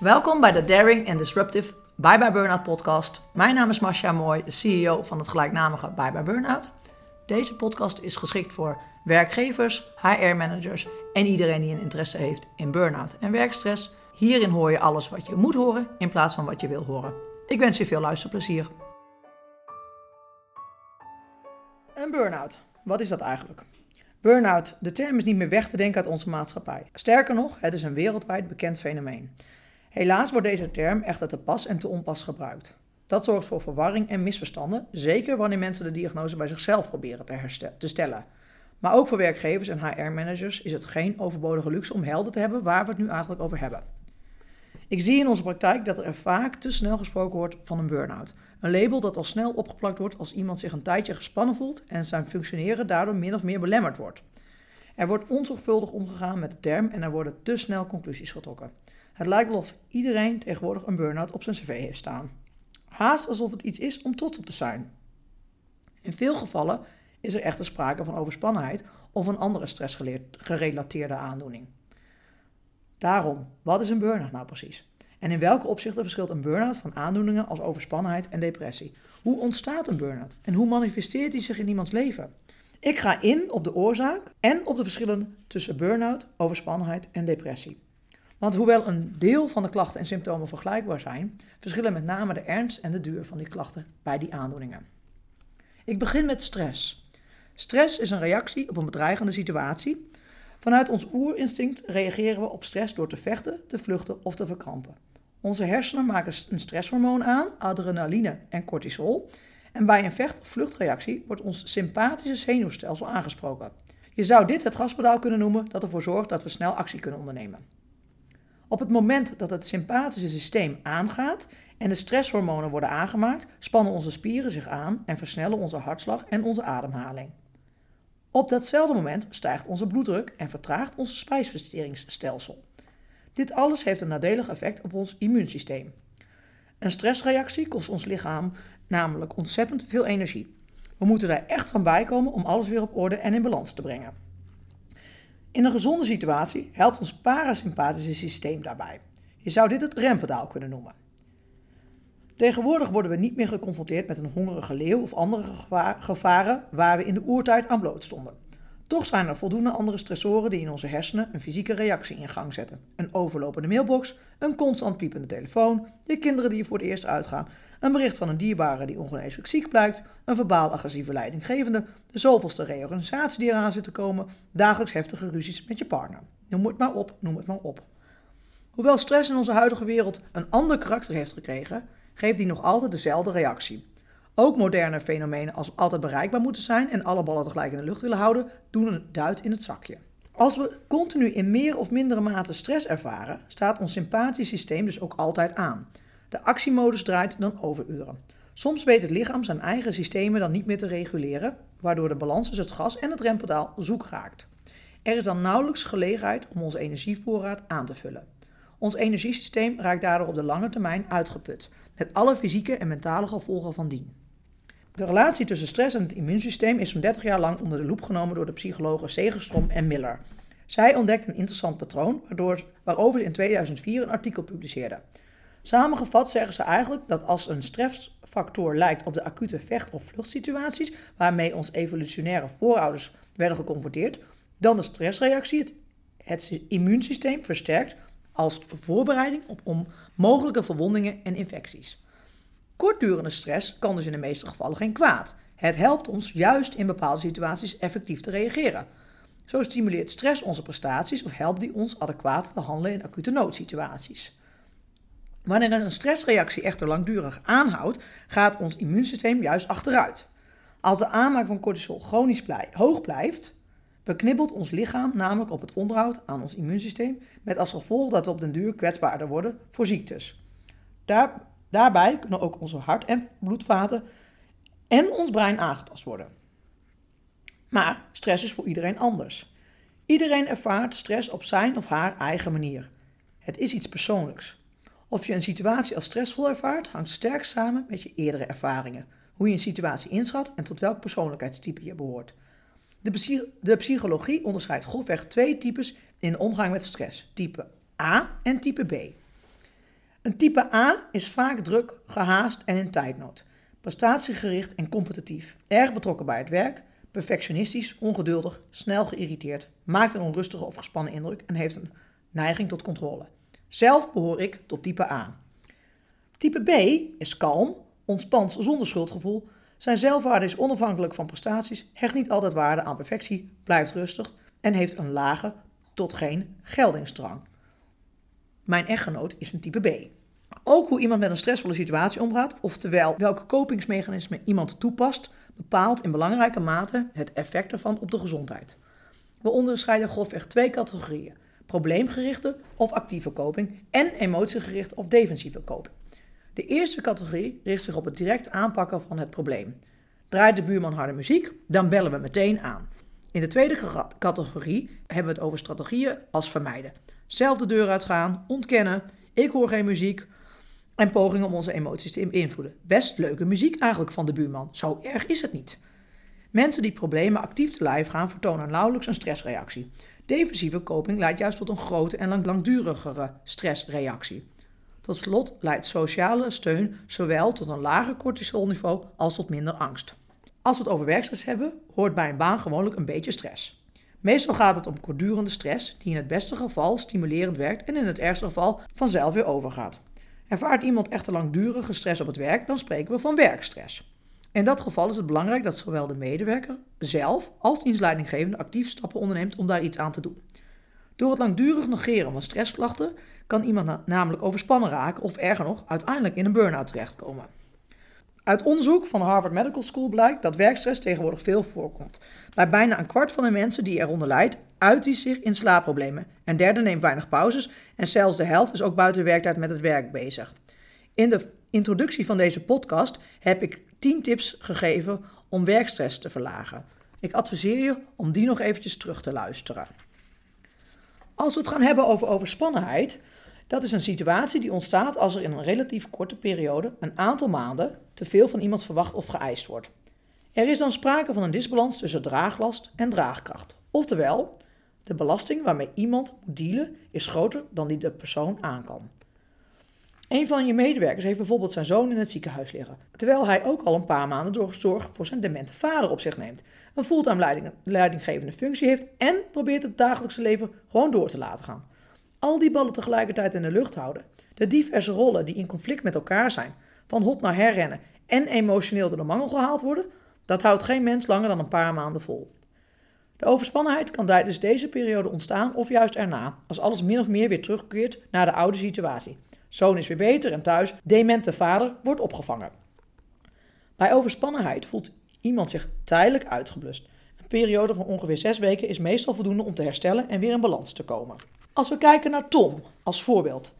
Welkom bij de Daring and Disruptive Bye Bye Burnout podcast. Mijn naam is Masha Mooi, de CEO van het gelijknamige Bye Bye Burnout. Deze podcast is geschikt voor werkgevers, HR-managers en iedereen die een interesse heeft in burn-out en werkstress. Hierin hoor je alles wat je moet horen in plaats van wat je wil horen. Ik wens je veel luisterplezier. Een burn-out. Wat is dat eigenlijk? Burn-out, de term is niet meer weg te denken uit onze maatschappij. Sterker nog, het is een wereldwijd bekend fenomeen. Helaas wordt deze term echter te pas en te onpas gebruikt. Dat zorgt voor verwarring en misverstanden, zeker wanneer mensen de diagnose bij zichzelf proberen te, te stellen. Maar ook voor werkgevers en HR-managers is het geen overbodige luxe om helder te hebben waar we het nu eigenlijk over hebben. Ik zie in onze praktijk dat er vaak te snel gesproken wordt van een burn-out. Een label dat al snel opgeplakt wordt als iemand zich een tijdje gespannen voelt en zijn functioneren daardoor min of meer belemmerd wordt. Er wordt onzorgvuldig omgegaan met de term en er worden te snel conclusies getrokken. Het lijkt wel of iedereen tegenwoordig een burn-out op zijn cv heeft staan. Haast alsof het iets is om trots op te zijn. In veel gevallen is er echter sprake van overspannenheid of een andere stressgerelateerde aandoening. Daarom, wat is een burn-out nou precies? En in welke opzichten verschilt een burn-out van aandoeningen als overspannenheid en depressie? Hoe ontstaat een burn-out en hoe manifesteert die zich in iemands leven? Ik ga in op de oorzaak en op de verschillen tussen burn-out, overspannenheid en depressie. Want hoewel een deel van de klachten en symptomen vergelijkbaar zijn, verschillen met name de ernst en de duur van die klachten bij die aandoeningen. Ik begin met stress. Stress is een reactie op een bedreigende situatie. Vanuit ons oerinstinct reageren we op stress door te vechten, te vluchten of te verkrampen. Onze hersenen maken een stresshormoon aan, adrenaline en cortisol. En bij een vecht- of vluchtreactie wordt ons sympathische zenuwstelsel aangesproken. Je zou dit het gaspedaal kunnen noemen dat ervoor zorgt dat we snel actie kunnen ondernemen. Op het moment dat het sympathische systeem aangaat en de stresshormonen worden aangemaakt, spannen onze spieren zich aan en versnellen onze hartslag en onze ademhaling. Op datzelfde moment stijgt onze bloeddruk en vertraagt ons spijsverteringsstelsel. Dit alles heeft een nadelig effect op ons immuunsysteem. Een stressreactie kost ons lichaam namelijk ontzettend veel energie. We moeten daar echt van bijkomen om alles weer op orde en in balans te brengen. In een gezonde situatie helpt ons parasympathische systeem daarbij. Je zou dit het rempedaal kunnen noemen. Tegenwoordig worden we niet meer geconfronteerd met een hongerige leeuw of andere gevaren waar we in de oertijd aan bloot stonden. Toch zijn er voldoende andere stressoren die in onze hersenen een fysieke reactie in gang zetten. Een overlopende mailbox, een constant piepende telefoon, je kinderen die je voor het eerst uitgaan, een bericht van een dierbare die ongeneeslijk ziek blijkt, een verbaal agressieve leidinggevende, de zoveelste reorganisatie die eraan zit te komen, dagelijks heftige ruzies met je partner. Noem het maar op, noem het maar op. Hoewel stress in onze huidige wereld een ander karakter heeft gekregen, geeft die nog altijd dezelfde reactie. Ook moderne fenomenen als altijd bereikbaar moeten zijn en alle ballen tegelijk in de lucht willen houden, doen een duit in het zakje. Als we continu in meer of mindere mate stress ervaren, staat ons sympathisch systeem dus ook altijd aan. De actiemodus draait dan overuren. Soms weet het lichaam zijn eigen systemen dan niet meer te reguleren, waardoor de balans tussen het gas en het rempedaal zoek raakt. Er is dan nauwelijks gelegenheid om onze energievoorraad aan te vullen. Ons energiesysteem raakt daardoor op de lange termijn uitgeput, met alle fysieke en mentale gevolgen van dien. De relatie tussen stress en het immuunsysteem is zo'n 30 jaar lang onder de loep genomen door de psychologen Segerstrom en Miller. Zij ontdekten een interessant patroon waardoor, waarover ze in 2004 een artikel publiceerden. Samengevat zeggen ze eigenlijk dat als een stressfactor lijkt op de acute vecht- of vluchtsituaties waarmee ons evolutionaire voorouders werden geconfronteerd, dan de stressreactie het, het immuunsysteem versterkt als voorbereiding op mogelijke verwondingen en infecties. Kortdurende stress kan dus in de meeste gevallen geen kwaad. Het helpt ons juist in bepaalde situaties effectief te reageren. Zo stimuleert stress onze prestaties of helpt die ons adequaat te handelen in acute noodsituaties. Wanneer een stressreactie echter langdurig aanhoudt, gaat ons immuunsysteem juist achteruit. Als de aanmaak van cortisol chronisch hoog blijft, beknibbelt ons lichaam namelijk op het onderhoud aan ons immuunsysteem, met als gevolg dat we op den duur kwetsbaarder worden voor ziektes. Daar, daarbij kunnen ook onze hart- en bloedvaten en ons brein aangetast worden. Maar stress is voor iedereen anders. Iedereen ervaart stress op zijn of haar eigen manier. Het is iets persoonlijks. Of je een situatie als stressvol ervaart, hangt sterk samen met je eerdere ervaringen. Hoe je een situatie inschat en tot welk persoonlijkheidstype je behoort. De, psychologie onderscheidt grofweg twee types in omgang met stress: type A en type B. Een type A is vaak druk, gehaast en in tijdnood. Prestatiegericht en competitief. Erg betrokken bij het werk. Perfectionistisch, ongeduldig, snel geïrriteerd. Maakt een onrustige of gespannen indruk en heeft een neiging tot controle. Zelf behoor ik tot type A. Type B is kalm, ontspant zonder schuldgevoel. Zijn zelfwaarde is onafhankelijk van prestaties, hecht niet altijd waarde aan perfectie, blijft rustig en heeft een lage tot geen geldingsdrang. Mijn echtgenoot is een type B. Ook hoe iemand met een stressvolle situatie omgaat, oftewel welke kopingsmechanisme iemand toepast, bepaalt in belangrijke mate het effect ervan op de gezondheid. We onderscheiden grofweg twee categorieën: probleemgerichte of actieve koping en emotiegerichte of defensieve koping. De eerste categorie richt zich op het direct aanpakken van het probleem. Draait de buurman harde muziek, dan bellen we meteen aan. In de tweede categorie hebben we het over strategieën als vermijden. Zelf de deur uitgaan, ontkennen, ik hoor geen muziek en pogingen om onze emoties te beïnvloeden. Best leuke muziek eigenlijk van de buurman, zo erg is het niet. Mensen die problemen actief te lijf gaan vertonen nauwelijks een stressreactie. Defensieve koping leidt juist tot een grote en langdurigere stressreactie. Tot slot leidt sociale steun zowel tot een lager cortisolniveau als tot minder angst. Als we het over werkstress hebben, hoort bij een baan gewoonlijk een beetje stress. Meestal gaat het om kortdurende stress, die in het beste geval stimulerend werkt en in het ergste geval vanzelf weer overgaat. Ervaart iemand echter langdurige stress op het werk, dan spreken we van werkstress. In dat geval is het belangrijk dat zowel de medewerker zelf als dienstleidinggevende actief stappen onderneemt om daar iets aan te doen. Door het langdurig negeren van stressklachten kan iemand namelijk overspannen raken of erger nog, uiteindelijk in een burn-out terechtkomen. Uit onderzoek van de Harvard Medical School blijkt dat werkstress tegenwoordig veel voorkomt. Bij bijna een kwart van de mensen die eronder lijdt, uit die zich in slaapproblemen. Een derde neemt weinig pauzes en zelfs de helft is ook buiten werktijd met het werk bezig. In de introductie van deze podcast heb ik 10 tips gegeven om werkstress te verlagen. Ik adviseer je om die nog eventjes terug te luisteren. Als we het gaan hebben over overspannenheid, dat is een situatie die ontstaat als er in een relatief korte periode, een aantal maanden, te veel van iemand verwacht of geëist wordt. Er is dan sprake van een disbalans tussen draaglast en draagkracht. Oftewel, de belasting waarmee iemand moet dealen is groter dan die de persoon aan kan. Een van je medewerkers heeft bijvoorbeeld zijn zoon in het ziekenhuis liggen, terwijl hij ook al een paar maanden door zorg voor zijn demente vader op zich neemt, een fulltime leiding, leidinggevende functie heeft en probeert het dagelijkse leven gewoon door te laten gaan. Al die ballen tegelijkertijd in de lucht houden, de diverse rollen die in conflict met elkaar zijn, van hot naar herrennen en emotioneel door de mangel gehaald worden, dat houdt geen mens langer dan een paar maanden vol. De overspannenheid kan tijdens deze periode ontstaan of juist erna, als alles min of meer weer terugkeert naar de oude situatie. Zoon is weer beter en thuis, demente vader wordt opgevangen. Bij overspannenheid voelt iemand zich tijdelijk uitgeblust. Een periode van ongeveer zes weken is meestal voldoende om te herstellen en weer in balans te komen. Als we kijken naar Tom als voorbeeld.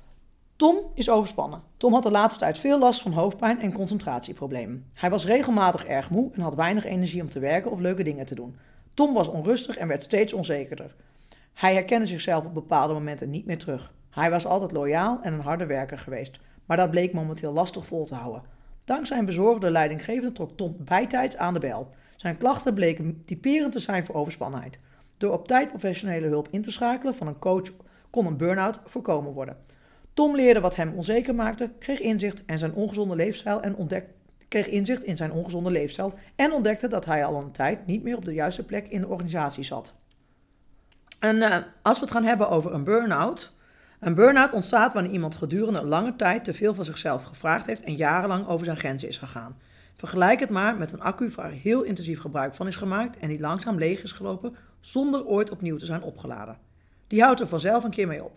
Tom is overspannen. Tom had de laatste tijd veel last van hoofdpijn en concentratieproblemen. Hij was regelmatig erg moe en had weinig energie om te werken of leuke dingen te doen. Tom was onrustig en werd steeds onzekerder. Hij herkende zichzelf op bepaalde momenten niet meer terug. Hij was altijd loyaal en een harde werker geweest, maar dat bleek momenteel lastig vol te houden. Dankzij een bezorgde leidinggevende trok Tom bijtijds aan de bel. Zijn klachten bleken typerend te zijn voor overspannenheid. Door op tijd professionele hulp in te schakelen van een coach kon een burn-out voorkomen worden. Tom leerde wat hem onzeker maakte, kreeg inzicht, en zijn ongezonde leefstijl en ontdekte kreeg inzicht in zijn ongezonde leefstijl en ontdekte dat hij al een tijd niet meer op de juiste plek in de organisatie zat. En uh, als we het gaan hebben over een burn-out. Een burn-out ontstaat wanneer iemand gedurende lange tijd te veel van zichzelf gevraagd heeft en jarenlang over zijn grenzen is gegaan. Vergelijk het maar met een accu waar heel intensief gebruik van is gemaakt en die langzaam leeg is gelopen zonder ooit opnieuw te zijn opgeladen. Die houdt er vanzelf een keer mee op.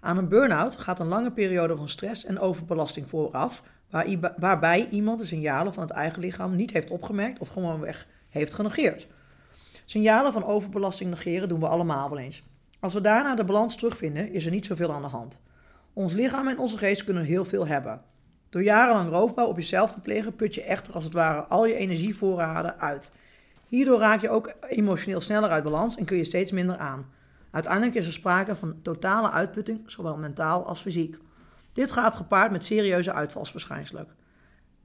Aan een burn-out gaat een lange periode van stress en overbelasting vooraf, waar, waarbij iemand de signalen van het eigen lichaam niet heeft opgemerkt of gewoonweg heeft genegeerd. Signalen van overbelasting negeren doen we allemaal wel eens. Als we daarna de balans terugvinden, is er niet zoveel aan de hand. Ons lichaam en onze geest kunnen heel veel hebben. Door jarenlang roofbouw op jezelf te plegen, put je echter als het ware al je energievoorraden uit. Hierdoor raak je ook emotioneel sneller uit balans en kun je steeds minder aan. Uiteindelijk is er sprake van totale uitputting, zowel mentaal als fysiek. Dit gaat gepaard met serieuze uitvalsverschijnselen.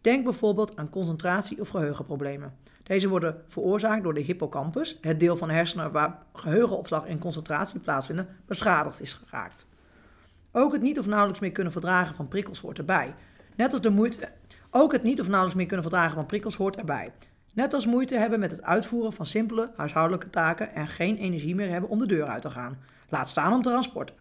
Denk bijvoorbeeld aan concentratie- of geheugenproblemen. Deze worden veroorzaakt door de hippocampus, het deel van hersenen waar geheugenopslag en concentratie plaatsvinden, beschadigd is geraakt. Ook het niet of nauwelijks meer kunnen verdragen van prikkels hoort erbij. Net als de moeite. Ook het niet of nauwelijks meer kunnen verdragen van prikkels hoort erbij. Net als moeite hebben met het uitvoeren van simpele huishoudelijke taken en geen energie meer hebben om de deur uit te gaan. Laat staan om te transporten.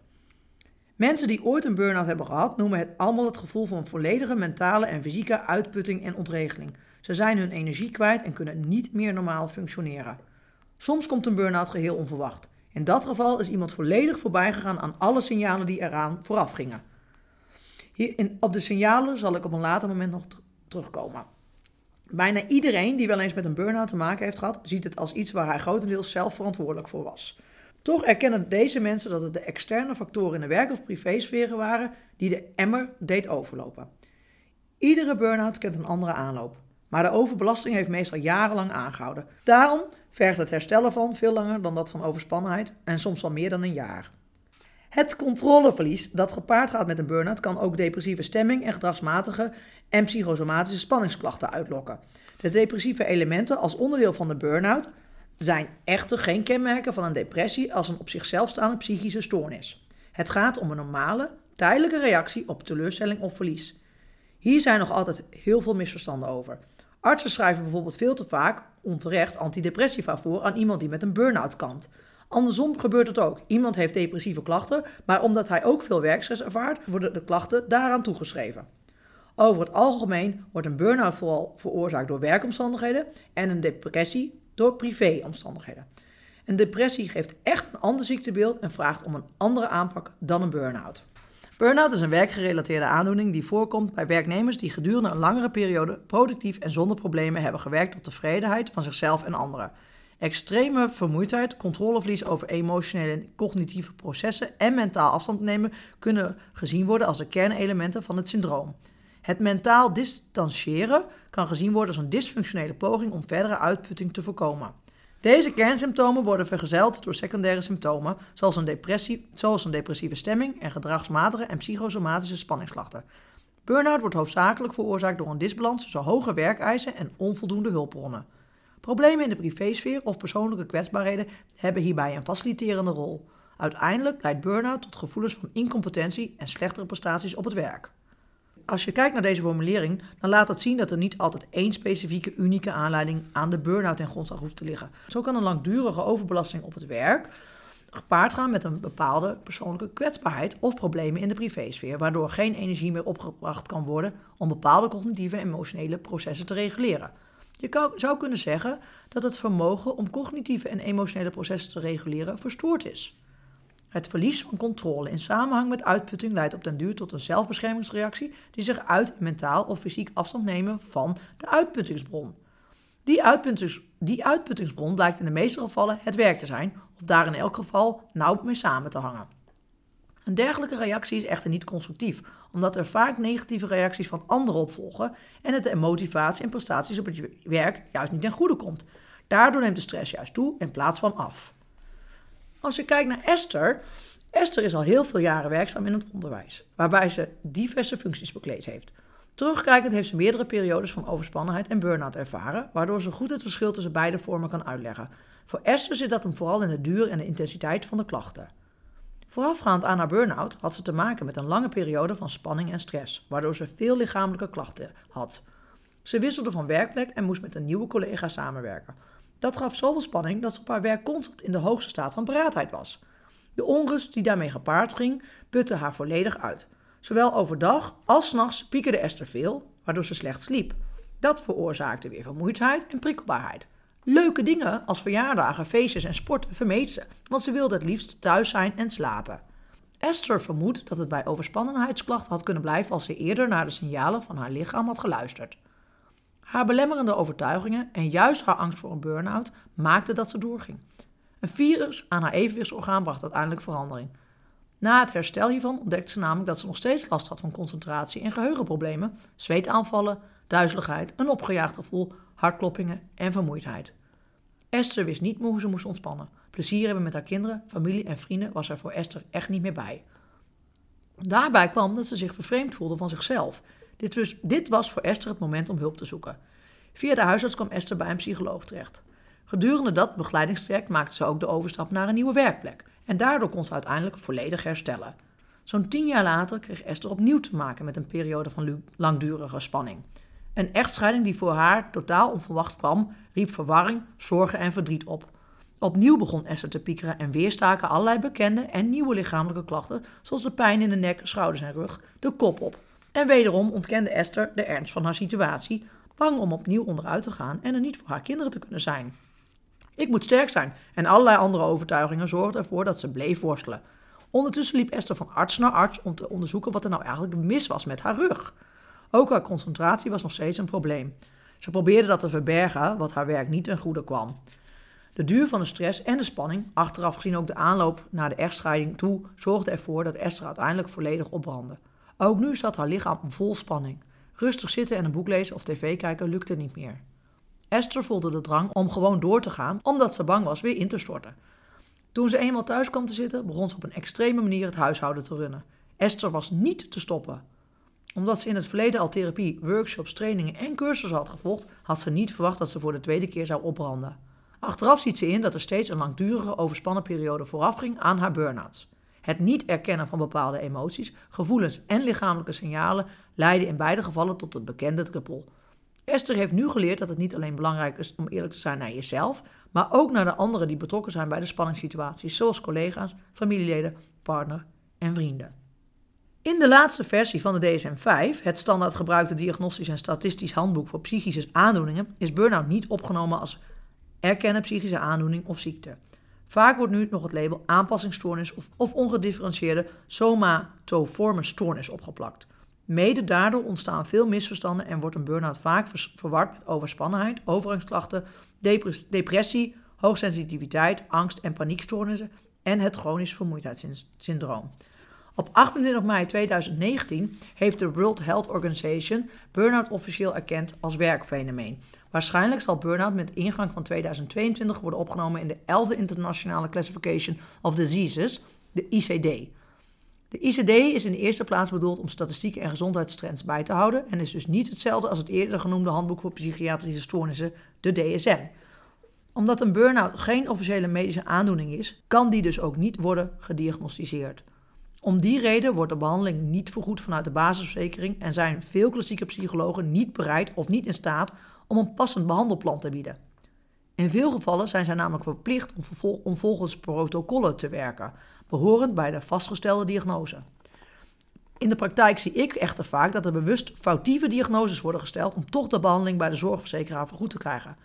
Mensen die ooit een burn-out hebben gehad, noemen het allemaal het gevoel van volledige mentale en fysieke uitputting en ontregeling. Ze zijn hun energie kwijt en kunnen niet meer normaal functioneren. Soms komt een burn-out geheel onverwacht. In dat geval is iemand volledig voorbij gegaan aan alle signalen die eraan vooraf gingen. Hier in, op de signalen zal ik op een later moment nog terugkomen. Bijna iedereen die wel eens met een burn-out te maken heeft gehad, ziet het als iets waar hij grotendeels zelf verantwoordelijk voor was. Toch erkennen deze mensen dat het de externe factoren in de werk- of privésferen waren die de emmer deed overlopen. Iedere burn-out kent een andere aanloop, maar de overbelasting heeft meestal jarenlang aangehouden. Daarom vergt het herstellen ervan veel langer dan dat van overspannenheid en soms wel meer dan een jaar. Het controleverlies dat gepaard gaat met een burn-out kan ook depressieve stemming en gedragsmatige en psychosomatische spanningsklachten uitlokken. De depressieve elementen als onderdeel van de burn-out zijn echter geen kenmerken van een depressie als een op zichzelf staande psychische stoornis. Het gaat om een normale, tijdelijke reactie op teleurstelling of verlies. Hier zijn nog altijd heel veel misverstanden over. Artsen schrijven bijvoorbeeld veel te vaak, onterecht, antidepressiva voor aan iemand die met een burn-out kampt. Andersom gebeurt het ook. Iemand heeft depressieve klachten, maar omdat hij ook veel werkstress ervaart, worden de klachten daaraan toegeschreven. Over het algemeen wordt een burn-out vooral veroorzaakt door werkomstandigheden en een depressie door privéomstandigheden. Een depressie geeft echt een ander ziektebeeld en vraagt om een andere aanpak dan een burn-out. Burn-out is een werkgerelateerde aandoening die voorkomt bij werknemers die gedurende een langere periode productief en zonder problemen hebben gewerkt op tevredenheid van zichzelf en anderen. Extreme vermoeidheid, controleverlies over emotionele en cognitieve processen en mentaal afstand nemen kunnen gezien worden als de kernelementen van het syndroom. Het mentaal distancieren kan gezien worden als een dysfunctionele poging om verdere uitputting te voorkomen. Deze kernsymptomen worden vergezeld door secundaire symptomen, zoals een, depressie, zoals een depressieve stemming en gedragsmatige en psychosomatische spanningsklachten. Burnout wordt hoofdzakelijk veroorzaakt door een disbalans tussen hoge werkeisen en onvoldoende hulpbronnen. Problemen in de privésfeer of persoonlijke kwetsbaarheden hebben hierbij een faciliterende rol. Uiteindelijk leidt burn-out tot gevoelens van incompetentie en slechtere prestaties op het werk. Als je kijkt naar deze formulering, dan laat dat zien dat er niet altijd één specifieke unieke aanleiding aan de burn-out ten grondslag hoeft te liggen. Zo kan een langdurige overbelasting op het werk gepaard gaan met een bepaalde persoonlijke kwetsbaarheid of problemen in de privésfeer, waardoor geen energie meer opgebracht kan worden om bepaalde cognitieve en emotionele processen te reguleren. Je zou kunnen zeggen dat het vermogen om cognitieve en emotionele processen te reguleren verstoord is. Het verlies van controle in samenhang met uitputting leidt op den duur tot een zelfbeschermingsreactie die zich uit mentaal of fysiek afstand nemen van de uitputtingsbron. Die, uitputtings, die uitputtingsbron blijkt in de meeste gevallen het werk te zijn, of daar in elk geval nauw mee samen te hangen. Een dergelijke reactie is echter niet constructief, omdat er vaak negatieve reacties van anderen opvolgen en het de motivatie en prestaties op het werk juist niet ten goede komt. Daardoor neemt de stress juist toe in plaats van af. Als je kijkt naar Esther, Esther is al heel veel jaren werkzaam in het onderwijs, waarbij ze diverse functies bekleed heeft. Terugkijkend heeft ze meerdere periodes van overspannenheid en burn-out ervaren, waardoor ze goed het verschil tussen beide vormen kan uitleggen. Voor Esther zit dat hem vooral in de duur en de intensiteit van de klachten. Voorafgaand aan haar burn-out had ze te maken met een lange periode van spanning en stress, waardoor ze veel lichamelijke klachten had. Ze wisselde van werkplek en moest met een nieuwe collega samenwerken. Dat gaf zoveel spanning dat ze op haar werk constant in de hoogste staat van paraatheid was. De onrust die daarmee gepaard ging, putte haar volledig uit. Zowel overdag als nachts piekerde Esther veel, waardoor ze slecht sliep. Dat veroorzaakte weer vermoeidheid en prikkelbaarheid. Leuke dingen als verjaardagen, feestjes en sporten vermeed ze, want ze wilde het liefst thuis zijn en slapen. Esther vermoedt dat het bij overspannenheidsklachten had kunnen blijven als ze eerder naar de signalen van haar lichaam had geluisterd. Haar belemmerende overtuigingen en juist haar angst voor een burn-out maakten dat ze doorging. Een virus aan haar evenwichtsorgaan bracht uiteindelijk verandering. Na het herstel hiervan ontdekte ze namelijk dat ze nog steeds last had van concentratie en geheugenproblemen, zweetaanvallen, duizeligheid, een opgejaagd gevoel, hartkloppingen en vermoeidheid. Esther wist niet meer hoe ze moest ontspannen. Plezier hebben met haar kinderen, familie en vrienden was er voor Esther echt niet meer bij. Daarbij kwam dat ze zich vervreemd voelde van zichzelf. Dit was, dit was voor Esther het moment om hulp te zoeken. Via de huisarts kwam Esther bij een psycholoog terecht. Gedurende dat begeleidingstraject maakte ze ook de overstap naar een nieuwe werkplek. En daardoor kon ze uiteindelijk volledig herstellen. Zo'n tien jaar later kreeg Esther opnieuw te maken met een periode van langdurige spanning. Een echtscheiding die voor haar totaal onverwacht kwam, riep verwarring, zorgen en verdriet op. Opnieuw begon Esther te piekeren en weer staken allerlei bekende en nieuwe lichamelijke klachten, zoals de pijn in de nek, schouders en rug, de kop op. En wederom ontkende Esther de ernst van haar situatie, bang om opnieuw onderuit te gaan en er niet voor haar kinderen te kunnen zijn. Ik moet sterk zijn en allerlei andere overtuigingen zorgden ervoor dat ze bleef worstelen. Ondertussen liep Esther van arts naar arts om te onderzoeken wat er nou eigenlijk mis was met haar rug. Ook haar concentratie was nog steeds een probleem. Ze probeerde dat te verbergen, wat haar werk niet ten goede kwam. De duur van de stress en de spanning, achteraf gezien ook de aanloop naar de echtscheiding toe, zorgde ervoor dat Esther uiteindelijk volledig opbrandde. Ook nu zat haar lichaam vol spanning. Rustig zitten en een boek lezen of tv kijken lukte niet meer. Esther voelde de drang om gewoon door te gaan, omdat ze bang was weer in te storten. Toen ze eenmaal thuis kwam te zitten, begon ze op een extreme manier het huishouden te runnen. Esther was niet te stoppen. Omdat ze in het verleden al therapie, workshops, trainingen en cursussen had gevolgd, had ze niet verwacht dat ze voor de tweede keer zou opbranden. Achteraf ziet ze in dat er steeds een langdurige overspannen periode voorafging aan haar burn-outs. Het niet erkennen van bepaalde emoties, gevoelens en lichamelijke signalen leidde in beide gevallen tot het bekende druppel. Esther heeft nu geleerd dat het niet alleen belangrijk is om eerlijk te zijn naar jezelf, maar ook naar de anderen die betrokken zijn bij de spanningssituaties, zoals collega's, familieleden, partner en vrienden. In de laatste versie van de DSM-5, het standaard gebruikte diagnostisch en statistisch handboek voor psychische aandoeningen, is burn-out niet opgenomen als erkennen psychische aandoening of ziekte. Vaak wordt nu nog het label aanpassingsstoornis of, of ongedifferentieerde somatoforme stoornis opgeplakt. Mede daardoor ontstaan veel misverstanden en wordt een burn-out vaak verward met overspannenheid, overgangsklachten, depressie, hoogsensitiviteit, angst en paniekstoornissen en het chronisch vermoeidheidssyndroom. Op 28 mei 2019 heeft de World Health Organization burn-out officieel erkend als werkfenomeen. Waarschijnlijk zal burn-out met ingang van 2022 worden opgenomen in de 11e Internationale Classification of Diseases, de ICD. De ICD is in de eerste plaats bedoeld om statistieken en gezondheidstrends bij te houden en is dus niet hetzelfde als het eerder genoemde Handboek voor Psychiatrische Stoornissen, de DSM. Omdat een burn-out geen officiële medische aandoening is, kan die dus ook niet worden gediagnosticeerd. Om die reden wordt de behandeling niet vergoed vanuit de basisverzekering en zijn veel klassieke psychologen niet bereid of niet in staat om een passend behandelplan te bieden. In veel gevallen zijn zij namelijk verplicht om, volgens protocollen te werken, behorend bij de vastgestelde diagnose. In de praktijk zie ik echter vaak dat er bewust foutieve diagnoses worden gesteld om toch de behandeling bij de zorgverzekeraar vergoed te krijgen.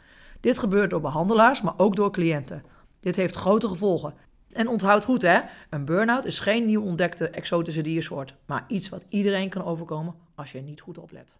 Dit gebeurt door behandelaars, maar ook door cliënten. Dit heeft grote gevolgen. En onthoud goed hè, een burn-out is geen nieuw ontdekte exotische diersoort, maar iets wat iedereen kan overkomen als je niet goed oplet.